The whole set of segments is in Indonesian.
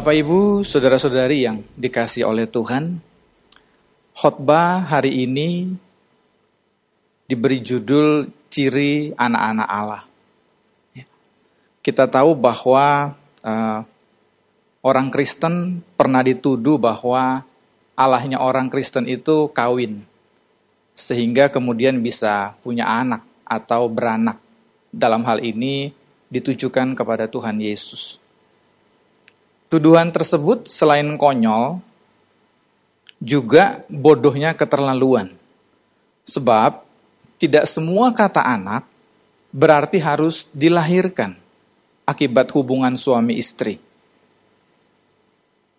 Bapak Ibu, saudara-saudari yang dikasih oleh Tuhan, khotbah hari ini diberi judul ciri anak-anak Allah. Ya. Kita tahu bahwa uh, orang Kristen pernah dituduh bahwa Allahnya orang Kristen itu kawin, sehingga kemudian bisa punya anak atau beranak. Dalam hal ini ditujukan kepada Tuhan Yesus. Tuduhan tersebut selain konyol, juga bodohnya keterlaluan. Sebab tidak semua kata anak berarti harus dilahirkan akibat hubungan suami istri.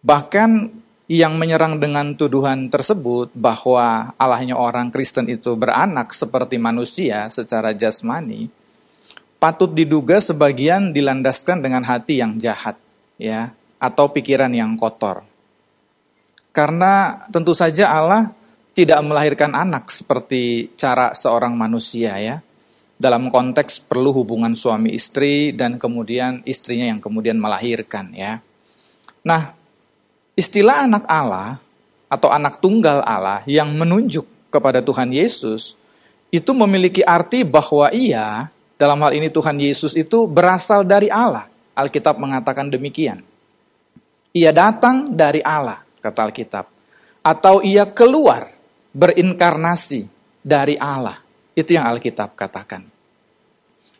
Bahkan yang menyerang dengan tuduhan tersebut bahwa Allahnya orang Kristen itu beranak seperti manusia secara jasmani, patut diduga sebagian dilandaskan dengan hati yang jahat, ya atau pikiran yang kotor. Karena tentu saja Allah tidak melahirkan anak seperti cara seorang manusia ya. Dalam konteks perlu hubungan suami istri dan kemudian istrinya yang kemudian melahirkan ya. Nah, istilah anak Allah atau anak tunggal Allah yang menunjuk kepada Tuhan Yesus itu memiliki arti bahwa ia dalam hal ini Tuhan Yesus itu berasal dari Allah. Alkitab mengatakan demikian. Ia datang dari Allah, kata Alkitab. Atau ia keluar berinkarnasi dari Allah. Itu yang Alkitab katakan.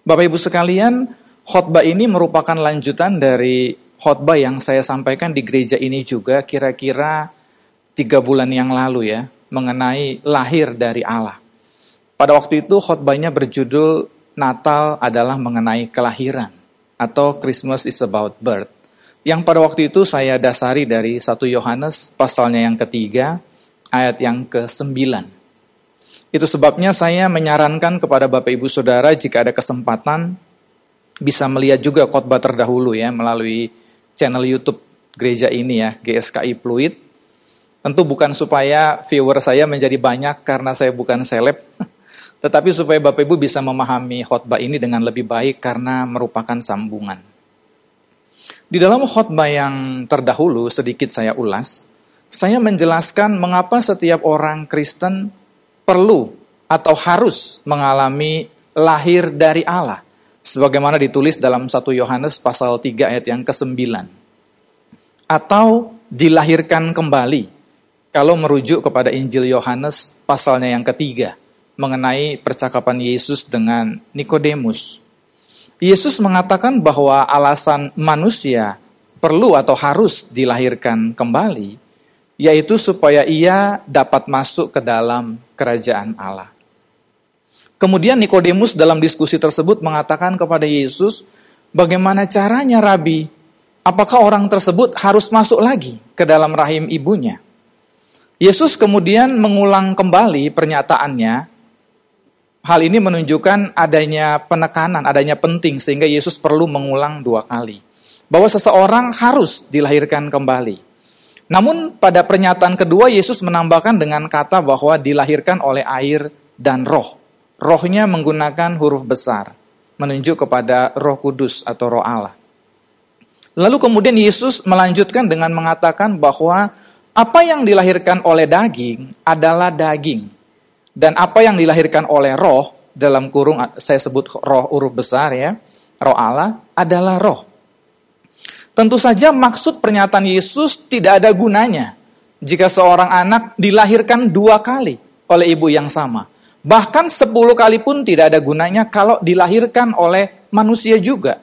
Bapak Ibu sekalian, khotbah ini merupakan lanjutan dari khotbah yang saya sampaikan di gereja ini juga kira-kira tiga bulan yang lalu ya, mengenai lahir dari Allah. Pada waktu itu khotbahnya berjudul Natal adalah mengenai kelahiran atau Christmas is about birth yang pada waktu itu saya dasari dari 1 Yohanes pasalnya yang ketiga, ayat yang ke-9. Itu sebabnya saya menyarankan kepada Bapak Ibu Saudara jika ada kesempatan bisa melihat juga khotbah terdahulu ya melalui channel YouTube gereja ini ya, GSKI Pluit. Tentu bukan supaya viewer saya menjadi banyak karena saya bukan seleb, tetapi supaya Bapak Ibu bisa memahami khotbah ini dengan lebih baik karena merupakan sambungan. Di dalam khotbah yang terdahulu sedikit saya ulas, saya menjelaskan mengapa setiap orang Kristen perlu atau harus mengalami lahir dari Allah sebagaimana ditulis dalam 1 Yohanes pasal 3 ayat yang ke-9 atau dilahirkan kembali kalau merujuk kepada Injil Yohanes pasalnya yang ketiga mengenai percakapan Yesus dengan Nikodemus Yesus mengatakan bahwa alasan manusia perlu atau harus dilahirkan kembali, yaitu supaya ia dapat masuk ke dalam kerajaan Allah. Kemudian Nikodemus dalam diskusi tersebut mengatakan kepada Yesus, "Bagaimana caranya, Rabi? Apakah orang tersebut harus masuk lagi ke dalam rahim ibunya?" Yesus kemudian mengulang kembali pernyataannya Hal ini menunjukkan adanya penekanan, adanya penting sehingga Yesus perlu mengulang dua kali. Bahwa seseorang harus dilahirkan kembali. Namun pada pernyataan kedua Yesus menambahkan dengan kata bahwa dilahirkan oleh air dan roh. Rohnya menggunakan huruf besar, menunjuk kepada roh kudus atau roh Allah. Lalu kemudian Yesus melanjutkan dengan mengatakan bahwa apa yang dilahirkan oleh daging adalah daging dan apa yang dilahirkan oleh roh, dalam kurung saya sebut roh huruf besar ya, roh Allah adalah roh. Tentu saja maksud pernyataan Yesus tidak ada gunanya jika seorang anak dilahirkan dua kali oleh ibu yang sama. Bahkan sepuluh kali pun tidak ada gunanya kalau dilahirkan oleh manusia juga.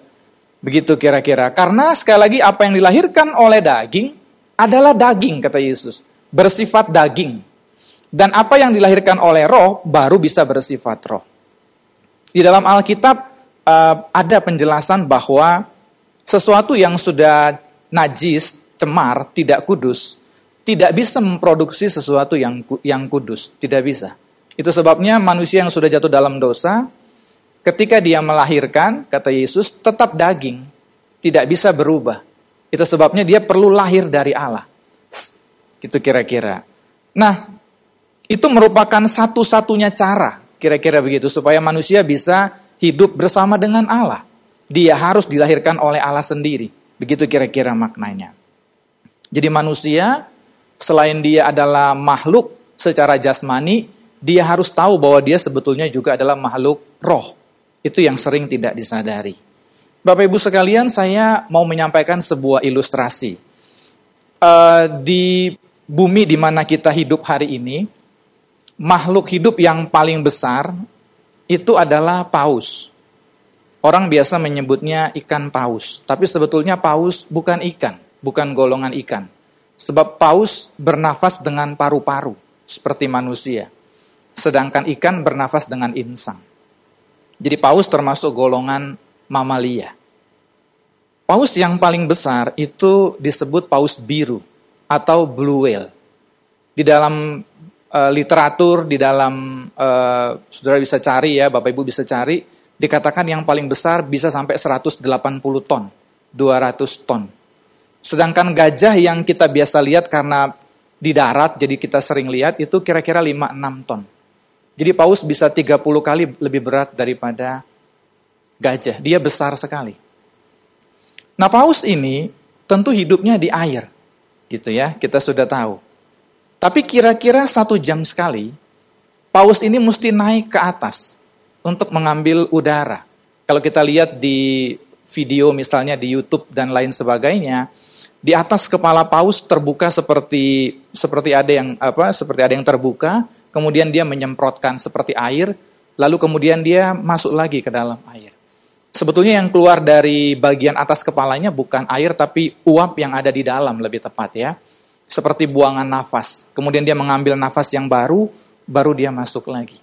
Begitu kira-kira. Karena sekali lagi apa yang dilahirkan oleh daging adalah daging kata Yesus. Bersifat daging. Dan apa yang dilahirkan oleh roh baru bisa bersifat roh. Di dalam Alkitab uh, ada penjelasan bahwa sesuatu yang sudah najis, cemar, tidak kudus, tidak bisa memproduksi sesuatu yang yang kudus, tidak bisa. Itu sebabnya manusia yang sudah jatuh dalam dosa, ketika dia melahirkan, kata Yesus, tetap daging, tidak bisa berubah. Itu sebabnya dia perlu lahir dari Allah. Gitu kira-kira. Nah, itu merupakan satu-satunya cara, kira-kira begitu, supaya manusia bisa hidup bersama dengan Allah. Dia harus dilahirkan oleh Allah sendiri. Begitu kira-kira maknanya. Jadi manusia selain dia adalah makhluk secara jasmani, dia harus tahu bahwa dia sebetulnya juga adalah makhluk roh. Itu yang sering tidak disadari. Bapak Ibu sekalian, saya mau menyampaikan sebuah ilustrasi. Uh, di bumi di mana kita hidup hari ini, makhluk hidup yang paling besar itu adalah paus. Orang biasa menyebutnya ikan paus, tapi sebetulnya paus bukan ikan, bukan golongan ikan. Sebab paus bernafas dengan paru-paru seperti manusia. Sedangkan ikan bernafas dengan insang. Jadi paus termasuk golongan mamalia. Paus yang paling besar itu disebut paus biru atau blue whale. Di dalam uh, literatur, di dalam uh, saudara bisa cari ya, Bapak Ibu bisa cari, dikatakan yang paling besar bisa sampai 180 ton, 200 ton. Sedangkan gajah yang kita biasa lihat karena di darat, jadi kita sering lihat itu kira-kira 5-6 ton. Jadi paus bisa 30 kali lebih berat daripada gajah. Dia besar sekali. Nah paus ini tentu hidupnya di air. Gitu ya, kita sudah tahu. Tapi kira-kira satu jam sekali, paus ini mesti naik ke atas untuk mengambil udara. Kalau kita lihat di video misalnya di YouTube dan lain sebagainya, di atas kepala paus terbuka seperti seperti ada yang apa seperti ada yang terbuka kemudian dia menyemprotkan seperti air lalu kemudian dia masuk lagi ke dalam air sebetulnya yang keluar dari bagian atas kepalanya bukan air tapi uap yang ada di dalam lebih tepat ya seperti buangan nafas kemudian dia mengambil nafas yang baru baru dia masuk lagi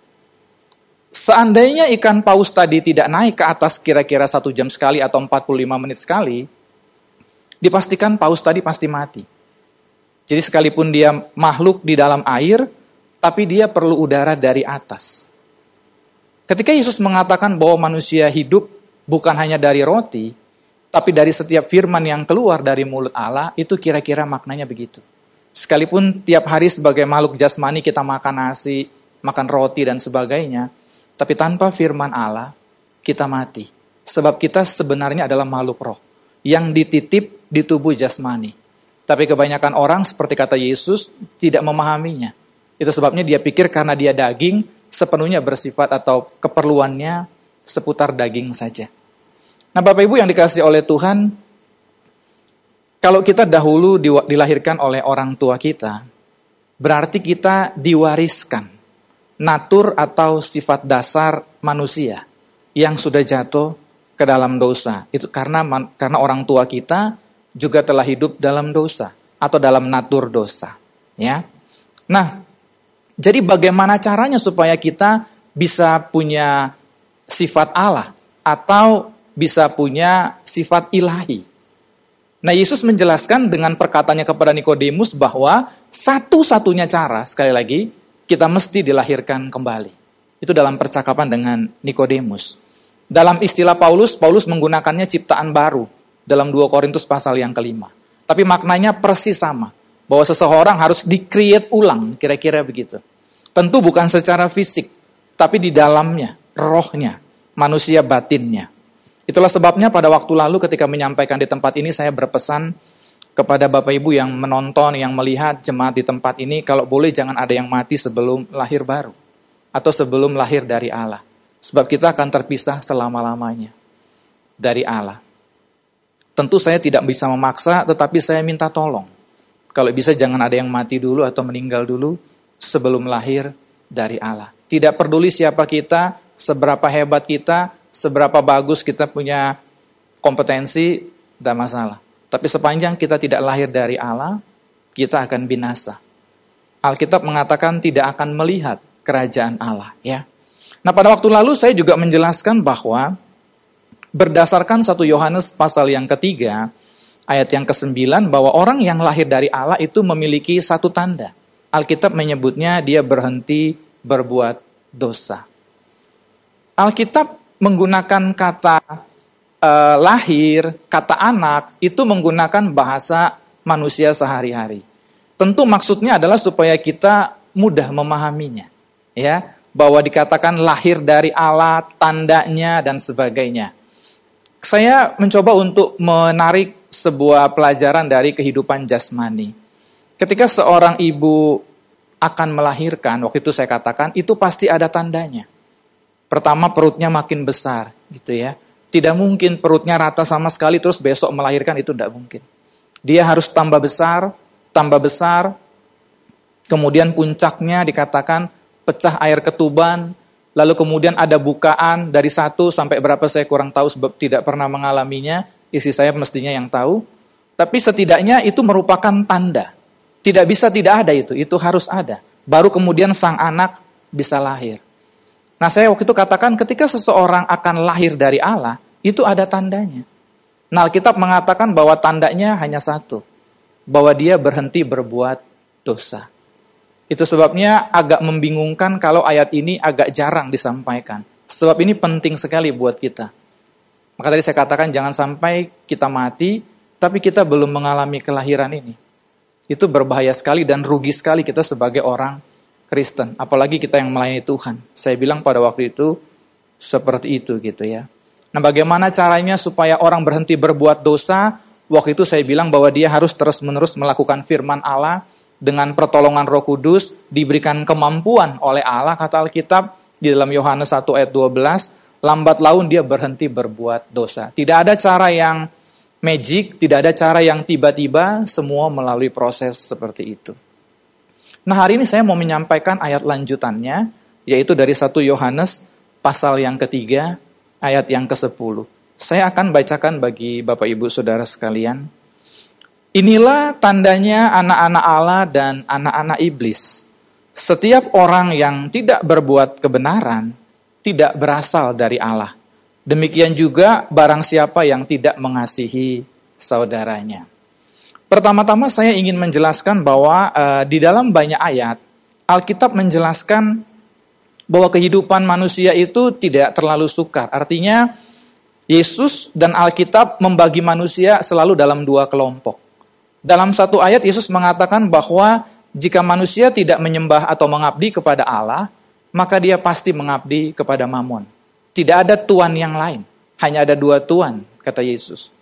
Seandainya ikan paus tadi tidak naik ke atas kira-kira satu jam sekali atau 45 menit sekali, dipastikan paus tadi pasti mati. Jadi sekalipun dia makhluk di dalam air, tapi dia perlu udara dari atas. Ketika Yesus mengatakan bahwa manusia hidup bukan hanya dari roti, tapi dari setiap firman yang keluar dari mulut Allah, itu kira-kira maknanya begitu. Sekalipun tiap hari sebagai makhluk jasmani kita makan nasi, makan roti dan sebagainya, tapi tanpa firman Allah, kita mati. Sebab kita sebenarnya adalah makhluk roh yang dititip di tubuh jasmani. Tapi kebanyakan orang seperti kata Yesus tidak memahaminya. Itu sebabnya dia pikir karena dia daging sepenuhnya bersifat atau keperluannya seputar daging saja. Nah Bapak Ibu yang dikasih oleh Tuhan, kalau kita dahulu dilahirkan oleh orang tua kita, berarti kita diwariskan natur atau sifat dasar manusia yang sudah jatuh ke dalam dosa. Itu karena karena orang tua kita juga telah hidup dalam dosa atau dalam natur dosa, ya. Nah, jadi bagaimana caranya supaya kita bisa punya sifat Allah atau bisa punya sifat ilahi? Nah, Yesus menjelaskan dengan perkataannya kepada Nikodemus bahwa satu-satunya cara, sekali lagi, kita mesti dilahirkan kembali. Itu dalam percakapan dengan Nikodemus. Dalam istilah Paulus, Paulus menggunakannya ciptaan baru dalam 2 Korintus pasal yang kelima. Tapi maknanya persis sama. Bahwa seseorang harus di-create ulang, kira-kira begitu. Tentu bukan secara fisik, tapi di dalamnya, rohnya, manusia batinnya. Itulah sebabnya pada waktu lalu ketika menyampaikan di tempat ini saya berpesan kepada Bapak Ibu yang menonton, yang melihat jemaat di tempat ini, kalau boleh jangan ada yang mati sebelum lahir baru. Atau sebelum lahir dari Allah. Sebab kita akan terpisah selama-lamanya dari Allah. Tentu saya tidak bisa memaksa, tetapi saya minta tolong. Kalau bisa jangan ada yang mati dulu atau meninggal dulu sebelum lahir dari Allah. Tidak peduli siapa kita, seberapa hebat kita, seberapa bagus kita punya kompetensi, tidak masalah. Tapi sepanjang kita tidak lahir dari Allah, kita akan binasa. Alkitab mengatakan tidak akan melihat kerajaan Allah. Ya. Nah pada waktu lalu saya juga menjelaskan bahwa berdasarkan satu Yohanes pasal yang ketiga, ayat yang ke-9 bahwa orang yang lahir dari Allah itu memiliki satu tanda. Alkitab menyebutnya dia berhenti berbuat dosa. Alkitab menggunakan kata eh, lahir, kata anak itu menggunakan bahasa manusia sehari-hari. Tentu maksudnya adalah supaya kita mudah memahaminya, ya, bahwa dikatakan lahir dari Allah, tandanya dan sebagainya saya mencoba untuk menarik sebuah pelajaran dari kehidupan jasmani. Ketika seorang ibu akan melahirkan, waktu itu saya katakan, itu pasti ada tandanya. Pertama perutnya makin besar, gitu ya. Tidak mungkin perutnya rata sama sekali terus besok melahirkan itu tidak mungkin. Dia harus tambah besar, tambah besar, kemudian puncaknya dikatakan pecah air ketuban, lalu kemudian ada bukaan dari satu sampai berapa saya kurang tahu sebab tidak pernah mengalaminya, isi saya mestinya yang tahu. Tapi setidaknya itu merupakan tanda. Tidak bisa tidak ada itu, itu harus ada. Baru kemudian sang anak bisa lahir. Nah saya waktu itu katakan ketika seseorang akan lahir dari Allah, itu ada tandanya. Nah, Alkitab mengatakan bahwa tandanya hanya satu. Bahwa dia berhenti berbuat dosa. Itu sebabnya agak membingungkan kalau ayat ini agak jarang disampaikan. Sebab ini penting sekali buat kita. Maka tadi saya katakan jangan sampai kita mati, tapi kita belum mengalami kelahiran ini. Itu berbahaya sekali dan rugi sekali kita sebagai orang Kristen. Apalagi kita yang melayani Tuhan. Saya bilang pada waktu itu, seperti itu gitu ya. Nah, bagaimana caranya supaya orang berhenti berbuat dosa? Waktu itu saya bilang bahwa dia harus terus-menerus melakukan firman Allah dengan pertolongan Roh Kudus, diberikan kemampuan oleh Allah kata Alkitab di dalam Yohanes 1 ayat 12, lambat laun dia berhenti berbuat dosa. Tidak ada cara yang magic, tidak ada cara yang tiba-tiba, semua melalui proses seperti itu. Nah, hari ini saya mau menyampaikan ayat lanjutannya, yaitu dari 1 Yohanes pasal yang ketiga, ayat yang ke-10. Saya akan bacakan bagi Bapak Ibu Saudara sekalian. Inilah tandanya anak-anak Allah dan anak-anak iblis. Setiap orang yang tidak berbuat kebenaran tidak berasal dari Allah. Demikian juga barang siapa yang tidak mengasihi saudaranya. Pertama-tama saya ingin menjelaskan bahwa uh, di dalam banyak ayat Alkitab menjelaskan bahwa kehidupan manusia itu tidak terlalu sukar. Artinya Yesus dan Alkitab membagi manusia selalu dalam dua kelompok. Dalam satu ayat Yesus mengatakan bahwa jika manusia tidak menyembah atau mengabdi kepada Allah, maka dia pasti mengabdi kepada Mamon. Tidak ada tuan yang lain, hanya ada dua tuan, kata Yesus.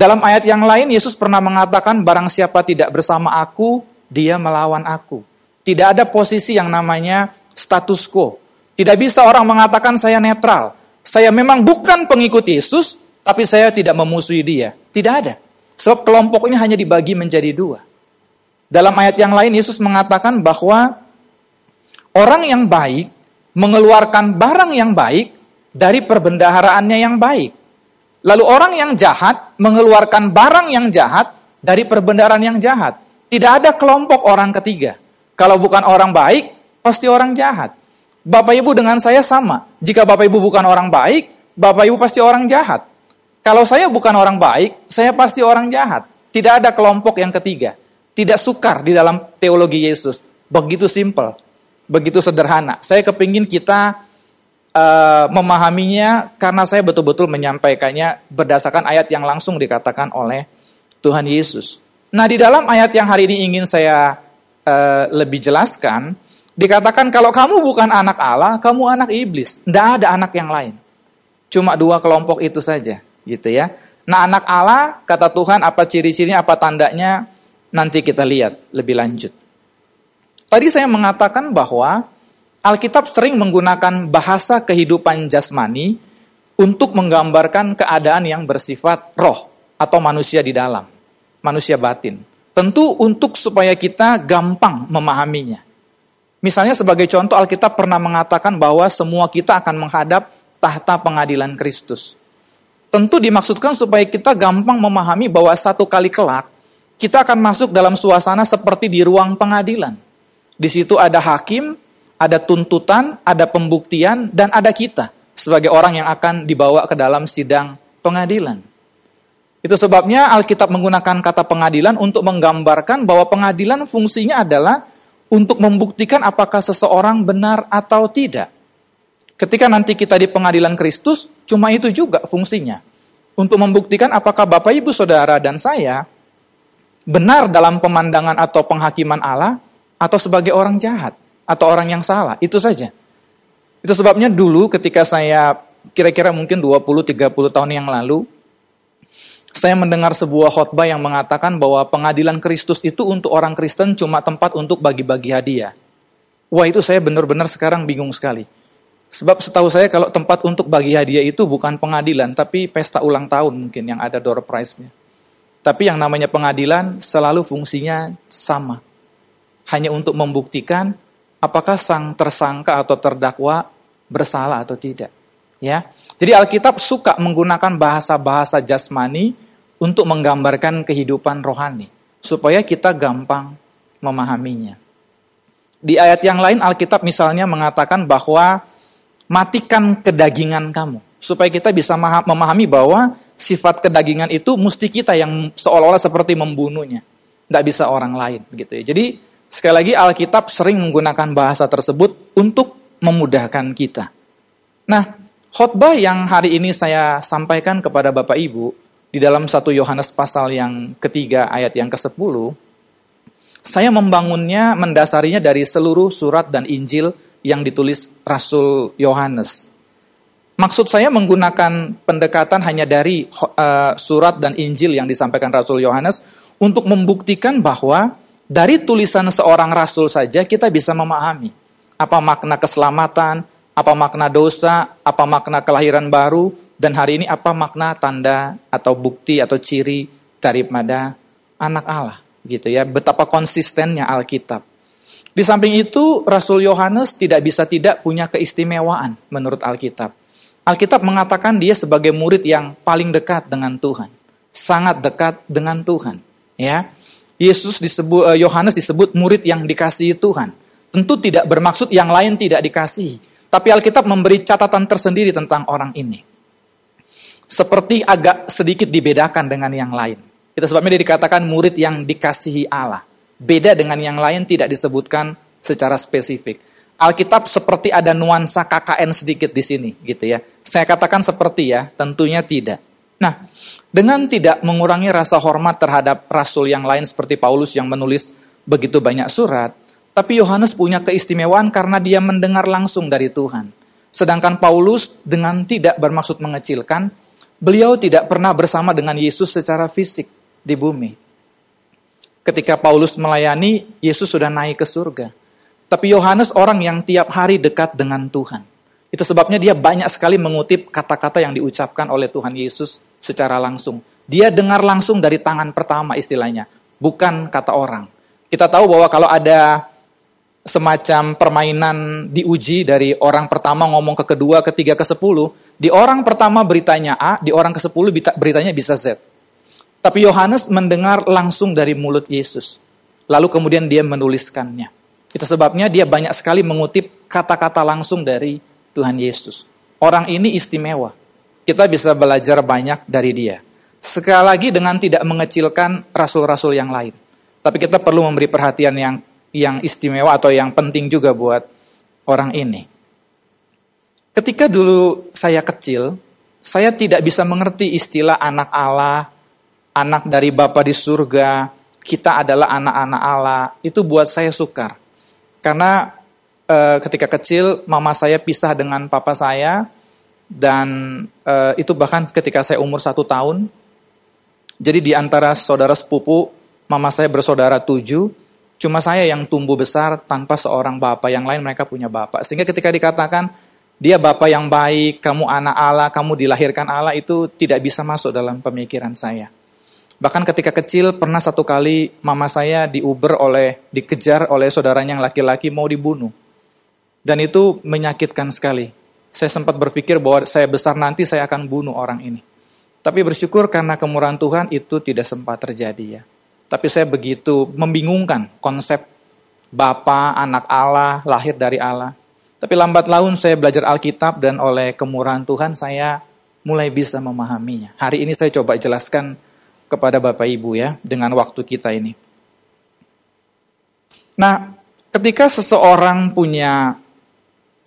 Dalam ayat yang lain Yesus pernah mengatakan barang siapa tidak bersama aku, dia melawan aku. Tidak ada posisi yang namanya status quo. Tidak bisa orang mengatakan saya netral. Saya memang bukan pengikut Yesus, tapi saya tidak memusuhi dia. Tidak ada. Sebab kelompok ini hanya dibagi menjadi dua. Dalam ayat yang lain Yesus mengatakan bahwa orang yang baik mengeluarkan barang yang baik dari perbendaharaannya yang baik. Lalu orang yang jahat mengeluarkan barang yang jahat dari perbendaharaan yang jahat. Tidak ada kelompok orang ketiga. Kalau bukan orang baik, pasti orang jahat. Bapak Ibu dengan saya sama. Jika Bapak Ibu bukan orang baik, Bapak Ibu pasti orang jahat. Kalau saya bukan orang baik, saya pasti orang jahat. Tidak ada kelompok yang ketiga. Tidak sukar di dalam teologi Yesus. Begitu simple, begitu sederhana. Saya kepingin kita uh, memahaminya karena saya betul-betul menyampaikannya berdasarkan ayat yang langsung dikatakan oleh Tuhan Yesus. Nah di dalam ayat yang hari ini ingin saya uh, lebih jelaskan, Dikatakan kalau kamu bukan anak Allah, kamu anak iblis. Tidak ada anak yang lain. Cuma dua kelompok itu saja, gitu ya. Nah, anak Allah, kata Tuhan, apa ciri-cirinya, apa tandanya, nanti kita lihat lebih lanjut. Tadi saya mengatakan bahwa Alkitab sering menggunakan bahasa kehidupan jasmani untuk menggambarkan keadaan yang bersifat roh atau manusia di dalam, manusia batin. Tentu untuk supaya kita gampang memahaminya. Misalnya sebagai contoh Alkitab pernah mengatakan bahwa semua kita akan menghadap tahta pengadilan Kristus. Tentu dimaksudkan supaya kita gampang memahami bahwa satu kali kelak kita akan masuk dalam suasana seperti di ruang pengadilan. Di situ ada hakim, ada tuntutan, ada pembuktian, dan ada kita sebagai orang yang akan dibawa ke dalam sidang pengadilan. Itu sebabnya Alkitab menggunakan kata pengadilan untuk menggambarkan bahwa pengadilan fungsinya adalah untuk membuktikan apakah seseorang benar atau tidak. Ketika nanti kita di pengadilan Kristus, cuma itu juga fungsinya. Untuk membuktikan apakah Bapak Ibu Saudara dan saya benar dalam pemandangan atau penghakiman Allah atau sebagai orang jahat atau orang yang salah. Itu saja. Itu sebabnya dulu ketika saya kira-kira mungkin 20-30 tahun yang lalu, Saya mendengar sebuah khotbah yang mengatakan bahwa pengadilan Kristus itu untuk orang Kristen cuma tempat untuk bagi-bagi hadiah. Wah itu saya benar-benar sekarang bingung sekali. Sebab setahu saya kalau tempat untuk bagi hadiah itu bukan pengadilan, tapi pesta ulang tahun mungkin yang ada door prize-nya. Tapi yang namanya pengadilan selalu fungsinya sama. Hanya untuk membuktikan apakah sang tersangka atau terdakwa bersalah atau tidak. Ya. Jadi Alkitab suka menggunakan bahasa-bahasa jasmani untuk menggambarkan kehidupan rohani supaya kita gampang memahaminya. Di ayat yang lain Alkitab misalnya mengatakan bahwa matikan kedagingan kamu. Supaya kita bisa memahami bahwa sifat kedagingan itu mesti kita yang seolah-olah seperti membunuhnya. Tidak bisa orang lain. begitu ya. Jadi sekali lagi Alkitab sering menggunakan bahasa tersebut untuk memudahkan kita. Nah, khotbah yang hari ini saya sampaikan kepada Bapak Ibu di dalam satu Yohanes pasal yang ketiga ayat yang ke-10, saya membangunnya, mendasarinya dari seluruh surat dan Injil yang ditulis Rasul Yohanes. Maksud saya menggunakan pendekatan hanya dari uh, surat dan Injil yang disampaikan Rasul Yohanes untuk membuktikan bahwa dari tulisan seorang rasul saja kita bisa memahami apa makna keselamatan, apa makna dosa, apa makna kelahiran baru, dan hari ini apa makna tanda atau bukti atau ciri daripada anak Allah gitu ya. Betapa konsistennya Alkitab. Di samping itu, Rasul Yohanes tidak bisa tidak punya keistimewaan menurut Alkitab. Alkitab mengatakan dia sebagai murid yang paling dekat dengan Tuhan, sangat dekat dengan Tuhan. Ya, Yesus disebut eh, Yohanes disebut murid yang dikasihi Tuhan. Tentu tidak bermaksud yang lain tidak dikasihi, tapi Alkitab memberi catatan tersendiri tentang orang ini. Seperti agak sedikit dibedakan dengan yang lain. Itu sebabnya dia dikatakan murid yang dikasihi Allah. Beda dengan yang lain tidak disebutkan secara spesifik. Alkitab seperti ada nuansa KKN sedikit di sini gitu ya. Saya katakan seperti ya, tentunya tidak. Nah, dengan tidak mengurangi rasa hormat terhadap rasul yang lain seperti Paulus yang menulis begitu banyak surat, tapi Yohanes punya keistimewaan karena dia mendengar langsung dari Tuhan. Sedangkan Paulus dengan tidak bermaksud mengecilkan, beliau tidak pernah bersama dengan Yesus secara fisik di bumi. Ketika Paulus melayani, Yesus sudah naik ke surga. Tapi Yohanes orang yang tiap hari dekat dengan Tuhan. Itu sebabnya dia banyak sekali mengutip kata-kata yang diucapkan oleh Tuhan Yesus secara langsung. Dia dengar langsung dari tangan pertama istilahnya, bukan kata orang. Kita tahu bahwa kalau ada semacam permainan diuji dari orang pertama ngomong ke kedua, ketiga, ke sepuluh, di orang pertama beritanya A, di orang ke sepuluh beritanya bisa Z. Tapi Yohanes mendengar langsung dari mulut Yesus. Lalu kemudian dia menuliskannya. Itu sebabnya dia banyak sekali mengutip kata-kata langsung dari Tuhan Yesus. Orang ini istimewa. Kita bisa belajar banyak dari dia. Sekali lagi dengan tidak mengecilkan rasul-rasul yang lain. Tapi kita perlu memberi perhatian yang yang istimewa atau yang penting juga buat orang ini. Ketika dulu saya kecil, saya tidak bisa mengerti istilah anak Allah, anak dari Bapa di surga, kita adalah anak-anak Allah, itu buat saya sukar. Karena e, ketika kecil mama saya pisah dengan papa saya dan e, itu bahkan ketika saya umur satu tahun. Jadi di antara saudara sepupu, mama saya bersaudara tujuh, cuma saya yang tumbuh besar tanpa seorang bapak. Yang lain mereka punya bapak. Sehingga ketika dikatakan dia bapak yang baik, kamu anak Allah, kamu dilahirkan Allah itu tidak bisa masuk dalam pemikiran saya. Bahkan ketika kecil pernah satu kali mama saya diuber oleh, dikejar oleh saudaranya yang laki-laki mau dibunuh. Dan itu menyakitkan sekali. Saya sempat berpikir bahwa saya besar nanti saya akan bunuh orang ini. Tapi bersyukur karena kemurahan Tuhan itu tidak sempat terjadi ya. Tapi saya begitu membingungkan konsep Bapa, anak Allah, lahir dari Allah. Tapi lambat laun saya belajar Alkitab dan oleh kemurahan Tuhan saya mulai bisa memahaminya. Hari ini saya coba jelaskan kepada Bapak Ibu ya dengan waktu kita ini. Nah, ketika seseorang punya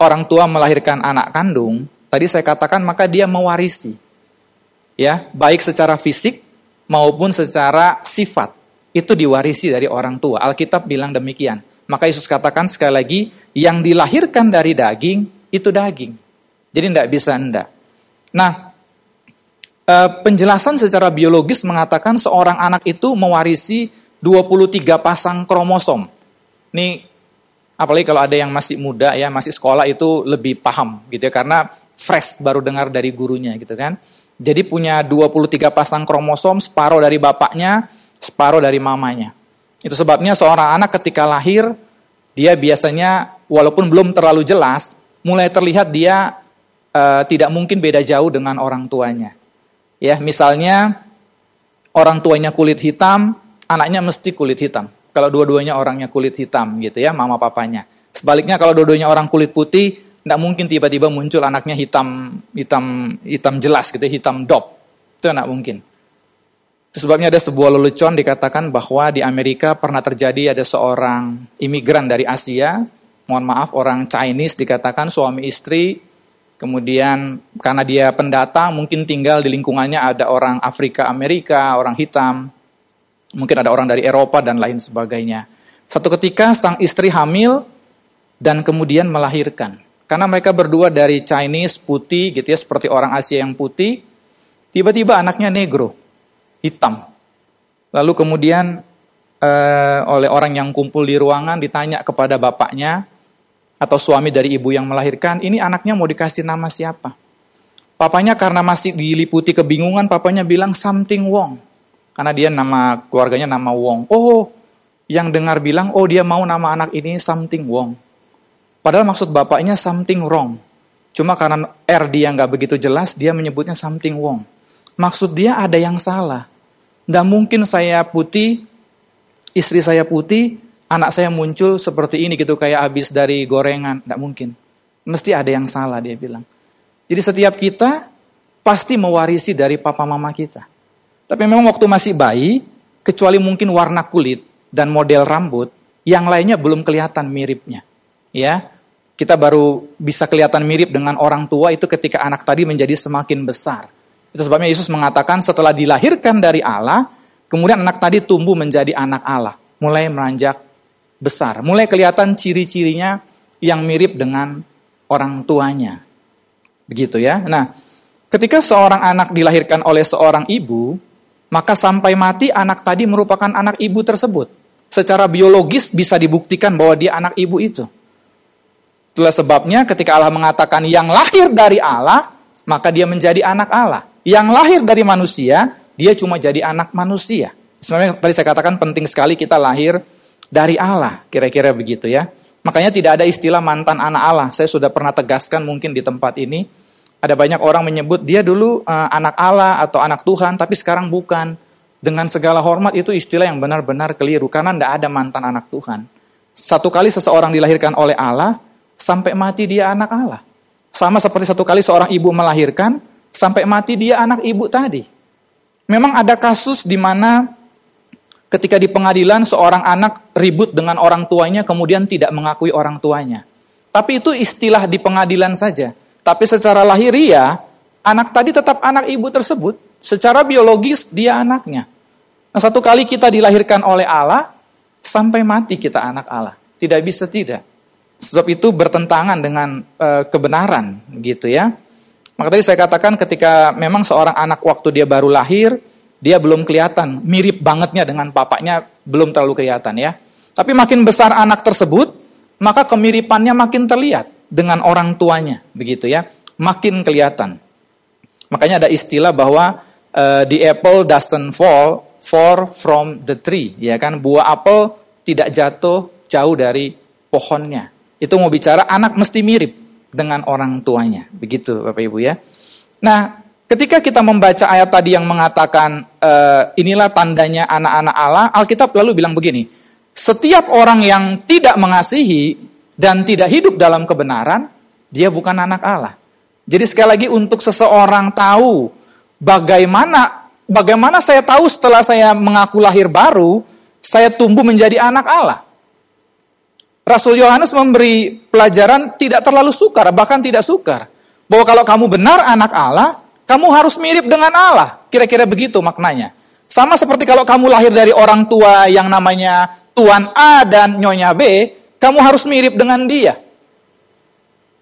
orang tua melahirkan anak kandung, tadi saya katakan maka dia mewarisi. Ya, baik secara fisik maupun secara sifat. Itu diwarisi dari orang tua. Alkitab bilang demikian. Maka Yesus katakan sekali lagi, yang dilahirkan dari daging itu daging. Jadi tidak bisa enggak. Nah, uh, penjelasan secara biologis mengatakan seorang anak itu mewarisi 23 pasang kromosom. Ini apalagi kalau ada yang masih muda ya, masih sekolah itu lebih paham gitu ya karena fresh baru dengar dari gurunya gitu kan. Jadi punya 23 pasang kromosom, separuh dari bapaknya, separuh dari mamanya. Itu sebabnya seorang anak ketika lahir dia biasanya walaupun belum terlalu jelas, mulai terlihat dia uh, tidak mungkin beda jauh dengan orang tuanya. Ya, misalnya orang tuanya kulit hitam, anaknya mesti kulit hitam. Kalau dua-duanya orangnya kulit hitam gitu ya, mama papanya. Sebaliknya kalau dua-duanya orang kulit putih, tidak mungkin tiba-tiba muncul anaknya hitam hitam hitam jelas gitu, hitam dop. Itu tidak mungkin. Sebabnya ada sebuah lelucon dikatakan bahwa di Amerika pernah terjadi ada seorang imigran dari Asia, mohon maaf orang Chinese dikatakan suami istri Kemudian karena dia pendatang mungkin tinggal di lingkungannya ada orang Afrika Amerika, orang hitam, mungkin ada orang dari Eropa dan lain sebagainya. Satu ketika sang istri hamil dan kemudian melahirkan. Karena mereka berdua dari Chinese putih gitu ya seperti orang Asia yang putih, tiba-tiba anaknya negro, hitam. Lalu kemudian uh, oleh orang yang kumpul di ruangan ditanya kepada bapaknya, atau suami dari ibu yang melahirkan, ini anaknya mau dikasih nama siapa? Papanya karena masih diliputi kebingungan, papanya bilang something wrong. Karena dia nama keluarganya nama Wong. Oh, yang dengar bilang, oh dia mau nama anak ini something wrong. Padahal maksud bapaknya something wrong. Cuma karena R dia nggak begitu jelas, dia menyebutnya something wrong. Maksud dia ada yang salah. Nggak mungkin saya putih, istri saya putih, anak saya muncul seperti ini gitu kayak habis dari gorengan, tidak mungkin. Mesti ada yang salah dia bilang. Jadi setiap kita pasti mewarisi dari papa mama kita. Tapi memang waktu masih bayi, kecuali mungkin warna kulit dan model rambut, yang lainnya belum kelihatan miripnya. Ya, kita baru bisa kelihatan mirip dengan orang tua itu ketika anak tadi menjadi semakin besar. Itu sebabnya Yesus mengatakan setelah dilahirkan dari Allah, kemudian anak tadi tumbuh menjadi anak Allah, mulai meranjak besar. Mulai kelihatan ciri-cirinya yang mirip dengan orang tuanya. Begitu ya. Nah, ketika seorang anak dilahirkan oleh seorang ibu, maka sampai mati anak tadi merupakan anak ibu tersebut. Secara biologis bisa dibuktikan bahwa dia anak ibu itu. Itulah sebabnya ketika Allah mengatakan yang lahir dari Allah, maka dia menjadi anak Allah. Yang lahir dari manusia, dia cuma jadi anak manusia. Sebenarnya tadi saya katakan penting sekali kita lahir dari Allah, kira-kira begitu ya. Makanya tidak ada istilah mantan anak Allah. Saya sudah pernah tegaskan mungkin di tempat ini. Ada banyak orang menyebut dia dulu uh, anak Allah atau anak Tuhan, tapi sekarang bukan. Dengan segala hormat itu istilah yang benar-benar keliru karena tidak ada mantan anak Tuhan. Satu kali seseorang dilahirkan oleh Allah, sampai mati dia anak Allah. Sama seperti satu kali seorang ibu melahirkan, sampai mati dia anak ibu tadi. Memang ada kasus di mana ketika di pengadilan seorang anak ribut dengan orang tuanya kemudian tidak mengakui orang tuanya. Tapi itu istilah di pengadilan saja. Tapi secara lahiriah, anak tadi tetap anak ibu tersebut. Secara biologis dia anaknya. Nah satu kali kita dilahirkan oleh Allah, sampai mati kita anak Allah. Tidak bisa tidak. Sebab itu bertentangan dengan e, kebenaran gitu ya. Maka tadi saya katakan ketika memang seorang anak waktu dia baru lahir, dia belum kelihatan, mirip bangetnya dengan papanya belum terlalu kelihatan ya. Tapi makin besar anak tersebut, maka kemiripannya makin terlihat dengan orang tuanya, begitu ya. Makin kelihatan. Makanya ada istilah bahwa uh, the apple doesn't fall far from the tree, ya kan? Buah apel tidak jatuh jauh dari pohonnya. Itu mau bicara anak mesti mirip dengan orang tuanya, begitu Bapak Ibu ya. Nah, Ketika kita membaca ayat tadi yang mengatakan e, inilah tandanya anak-anak Allah, Alkitab lalu bilang begini, setiap orang yang tidak mengasihi dan tidak hidup dalam kebenaran, dia bukan anak Allah. Jadi sekali lagi untuk seseorang tahu bagaimana bagaimana saya tahu setelah saya mengaku lahir baru, saya tumbuh menjadi anak Allah. Rasul Yohanes memberi pelajaran tidak terlalu sukar, bahkan tidak sukar. Bahwa kalau kamu benar anak Allah, kamu harus mirip dengan Allah. Kira-kira begitu maknanya. Sama seperti kalau kamu lahir dari orang tua yang namanya Tuan A dan Nyonya B, kamu harus mirip dengan dia.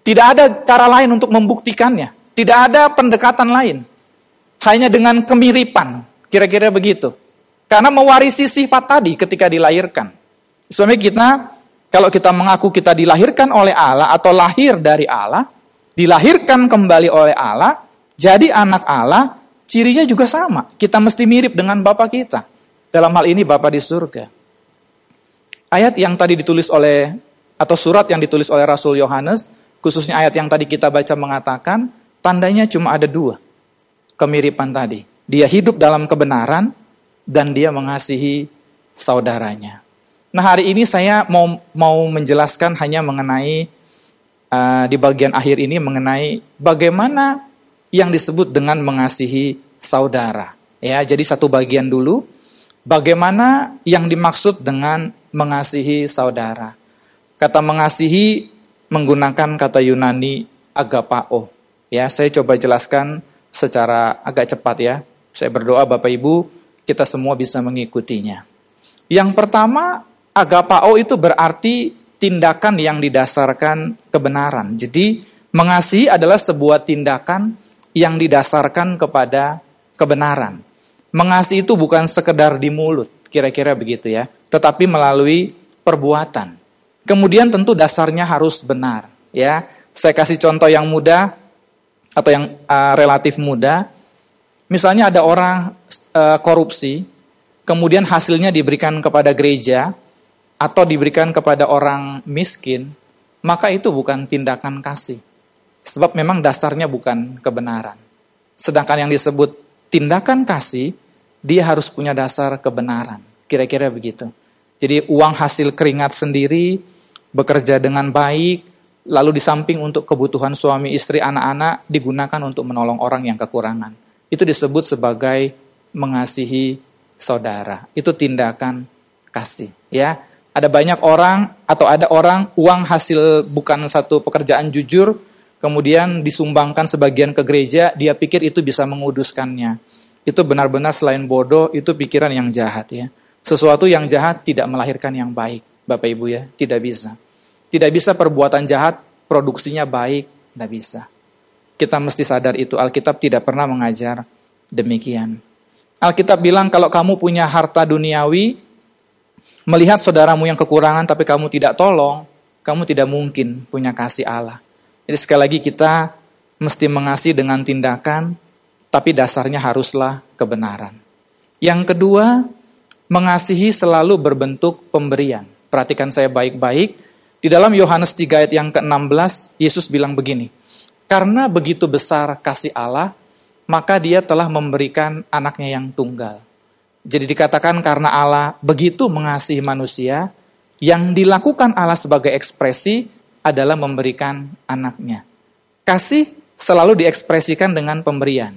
Tidak ada cara lain untuk membuktikannya. Tidak ada pendekatan lain. hanya dengan kemiripan, kira-kira begitu. Karena mewarisi sifat tadi ketika dilahirkan. Suami kita, kalau kita mengaku kita dilahirkan oleh Allah atau lahir dari Allah, dilahirkan kembali oleh Allah, jadi anak Allah, cirinya juga sama. Kita mesti mirip dengan Bapak kita. Dalam hal ini Bapak di surga. Ayat yang tadi ditulis oleh, atau surat yang ditulis oleh Rasul Yohanes, khususnya ayat yang tadi kita baca mengatakan, tandanya cuma ada dua. Kemiripan tadi. Dia hidup dalam kebenaran, dan dia mengasihi saudaranya. Nah hari ini saya mau mau menjelaskan hanya mengenai uh, di bagian akhir ini mengenai bagaimana yang disebut dengan mengasihi saudara. Ya, jadi satu bagian dulu bagaimana yang dimaksud dengan mengasihi saudara. Kata mengasihi menggunakan kata Yunani agapao. Ya, saya coba jelaskan secara agak cepat ya. Saya berdoa Bapak Ibu kita semua bisa mengikutinya. Yang pertama, agapao itu berarti tindakan yang didasarkan kebenaran. Jadi, mengasihi adalah sebuah tindakan yang didasarkan kepada kebenaran. Mengasihi itu bukan sekedar di mulut, kira-kira begitu ya, tetapi melalui perbuatan. Kemudian tentu dasarnya harus benar, ya. Saya kasih contoh yang mudah atau yang uh, relatif mudah. Misalnya ada orang uh, korupsi, kemudian hasilnya diberikan kepada gereja atau diberikan kepada orang miskin, maka itu bukan tindakan kasih. Sebab memang dasarnya bukan kebenaran. Sedangkan yang disebut tindakan kasih, dia harus punya dasar kebenaran. Kira-kira begitu. Jadi uang hasil keringat sendiri, bekerja dengan baik, lalu di samping untuk kebutuhan suami istri anak-anak digunakan untuk menolong orang yang kekurangan itu disebut sebagai mengasihi saudara. Itu tindakan kasih, ya. Ada banyak orang atau ada orang uang hasil bukan satu pekerjaan jujur kemudian disumbangkan sebagian ke gereja, dia pikir itu bisa menguduskannya. Itu benar-benar selain bodoh, itu pikiran yang jahat ya. Sesuatu yang jahat tidak melahirkan yang baik, Bapak Ibu ya, tidak bisa. Tidak bisa perbuatan jahat produksinya baik, tidak bisa. Kita mesti sadar itu. Alkitab tidak pernah mengajar demikian. Alkitab bilang kalau kamu punya harta duniawi, melihat saudaramu yang kekurangan tapi kamu tidak tolong, kamu tidak mungkin punya kasih Allah. Jadi sekali lagi kita mesti mengasihi dengan tindakan, tapi dasarnya haruslah kebenaran. Yang kedua, mengasihi selalu berbentuk pemberian. Perhatikan saya baik-baik. Di dalam Yohanes 3 ayat yang ke-16, Yesus bilang begini, karena begitu besar kasih Allah, maka dia telah memberikan anaknya yang tunggal. Jadi dikatakan karena Allah begitu mengasihi manusia, yang dilakukan Allah sebagai ekspresi adalah memberikan anaknya. Kasih selalu diekspresikan dengan pemberian.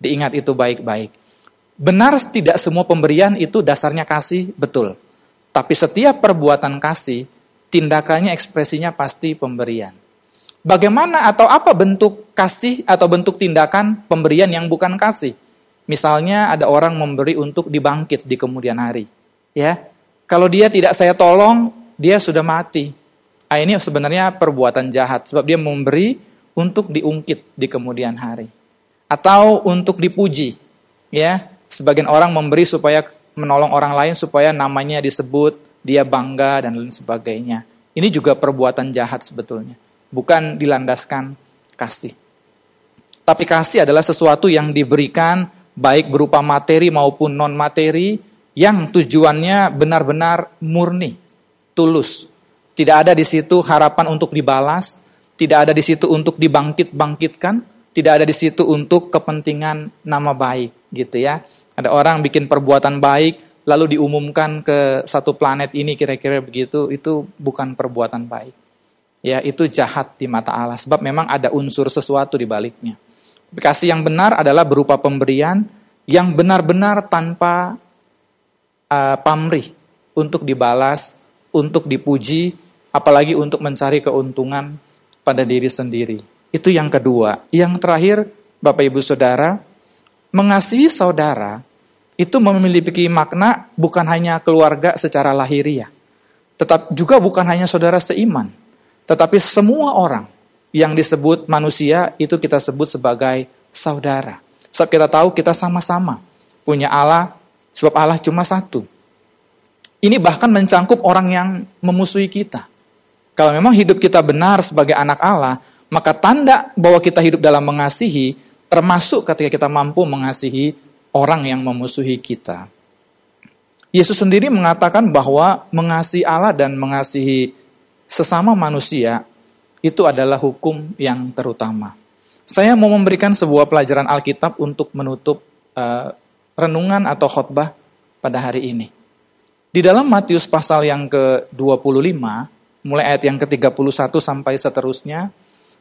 Diingat itu baik-baik. Benar tidak semua pemberian itu dasarnya kasih, betul. Tapi setiap perbuatan kasih, tindakannya ekspresinya pasti pemberian. Bagaimana atau apa bentuk kasih atau bentuk tindakan pemberian yang bukan kasih? Misalnya ada orang memberi untuk dibangkit di kemudian hari. Ya, kalau dia tidak saya tolong, dia sudah mati. Nah, ini sebenarnya perbuatan jahat sebab dia memberi untuk diungkit di kemudian hari. Atau untuk dipuji. Ya, sebagian orang memberi supaya menolong orang lain supaya namanya disebut, dia bangga dan lain sebagainya. Ini juga perbuatan jahat sebetulnya bukan dilandaskan kasih. Tapi kasih adalah sesuatu yang diberikan baik berupa materi maupun non materi yang tujuannya benar-benar murni, tulus. Tidak ada di situ harapan untuk dibalas, tidak ada di situ untuk dibangkit-bangkitkan, tidak ada di situ untuk kepentingan nama baik, gitu ya. Ada orang bikin perbuatan baik lalu diumumkan ke satu planet ini kira-kira begitu, itu bukan perbuatan baik ya itu jahat di mata Allah sebab memang ada unsur sesuatu di baliknya. Kasih yang benar adalah berupa pemberian yang benar-benar tanpa uh, pamrih untuk dibalas, untuk dipuji, apalagi untuk mencari keuntungan pada diri sendiri. Itu yang kedua. Yang terakhir, Bapak Ibu Saudara, mengasihi saudara itu memiliki makna bukan hanya keluarga secara lahiriah, tetap juga bukan hanya saudara seiman, tetapi semua orang yang disebut manusia itu kita sebut sebagai saudara. Sebab kita tahu kita sama-sama punya Allah, sebab Allah cuma satu. Ini bahkan mencangkup orang yang memusuhi kita. Kalau memang hidup kita benar sebagai anak Allah, maka tanda bahwa kita hidup dalam mengasihi, termasuk ketika kita mampu mengasihi orang yang memusuhi kita. Yesus sendiri mengatakan bahwa mengasihi Allah dan mengasihi sesama manusia itu adalah hukum yang terutama. Saya mau memberikan sebuah pelajaran Alkitab untuk menutup uh, renungan atau khotbah pada hari ini. Di dalam Matius pasal yang ke-25, mulai ayat yang ke-31 sampai seterusnya,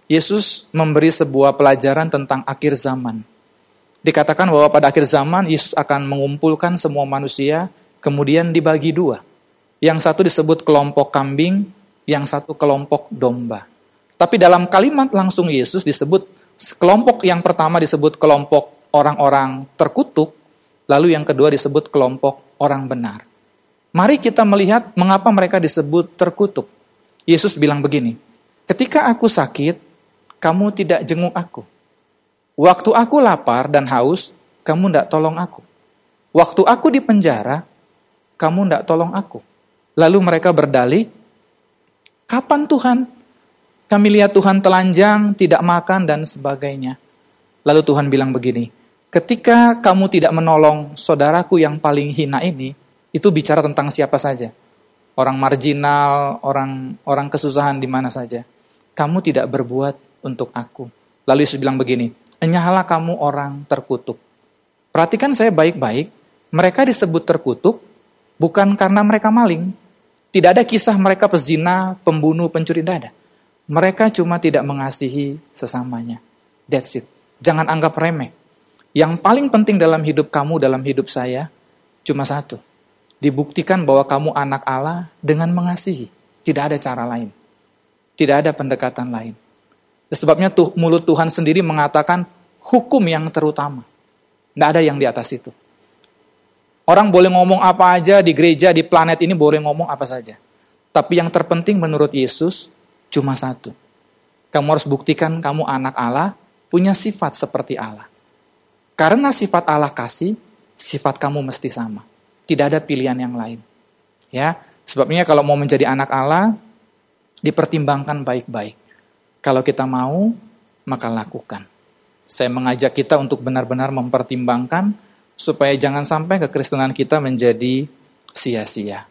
Yesus memberi sebuah pelajaran tentang akhir zaman. Dikatakan bahwa pada akhir zaman Yesus akan mengumpulkan semua manusia, kemudian dibagi dua. Yang satu disebut kelompok kambing, yang satu kelompok domba. Tapi dalam kalimat langsung Yesus disebut kelompok yang pertama disebut kelompok orang-orang terkutuk, lalu yang kedua disebut kelompok orang benar. Mari kita melihat mengapa mereka disebut terkutuk. Yesus bilang begini, ketika aku sakit, kamu tidak jenguk aku. Waktu aku lapar dan haus, kamu tidak tolong aku. Waktu aku di penjara, kamu tidak tolong aku. Lalu mereka berdalih, kapan Tuhan? Kami lihat Tuhan telanjang, tidak makan, dan sebagainya. Lalu Tuhan bilang begini, ketika kamu tidak menolong saudaraku yang paling hina ini, itu bicara tentang siapa saja. Orang marginal, orang orang kesusahan di mana saja. Kamu tidak berbuat untuk aku. Lalu Yesus bilang begini, Enyahalah kamu orang terkutuk. Perhatikan saya baik-baik, mereka disebut terkutuk bukan karena mereka maling. Tidak ada kisah mereka pezina, pembunuh, pencuri, dada. Mereka cuma tidak mengasihi sesamanya. That's it. Jangan anggap remeh. Yang paling penting dalam hidup kamu, dalam hidup saya, cuma satu. Dibuktikan bahwa kamu anak Allah dengan mengasihi. Tidak ada cara lain. Tidak ada pendekatan lain. Sebabnya tuh, mulut Tuhan sendiri mengatakan hukum yang terutama. Tidak ada yang di atas itu. Orang boleh ngomong apa aja di gereja, di planet ini boleh ngomong apa saja. Tapi yang terpenting menurut Yesus cuma satu. Kamu harus buktikan kamu anak Allah, punya sifat seperti Allah. Karena sifat Allah kasih, sifat kamu mesti sama. Tidak ada pilihan yang lain. Ya, sebabnya kalau mau menjadi anak Allah, dipertimbangkan baik-baik. Kalau kita mau, maka lakukan. Saya mengajak kita untuk benar-benar mempertimbangkan supaya jangan sampai kekristenan kita menjadi sia-sia.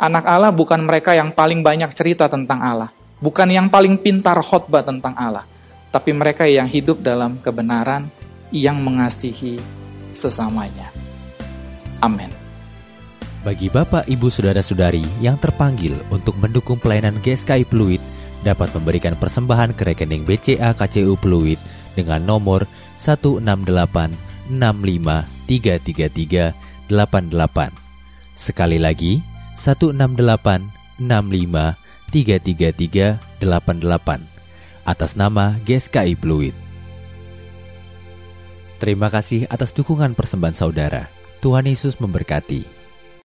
Anak Allah bukan mereka yang paling banyak cerita tentang Allah, bukan yang paling pintar khotbah tentang Allah, tapi mereka yang hidup dalam kebenaran, yang mengasihi sesamanya. Amin. Bagi Bapak, Ibu, Saudara-saudari yang terpanggil untuk mendukung pelayanan GSKI Pluit, dapat memberikan persembahan ke rekening BCA KCU Pluit dengan nomor 1686533388. Sekali lagi, 1686533388 atas nama GSKI Pluit. Terima kasih atas dukungan persembahan saudara. Tuhan Yesus memberkati.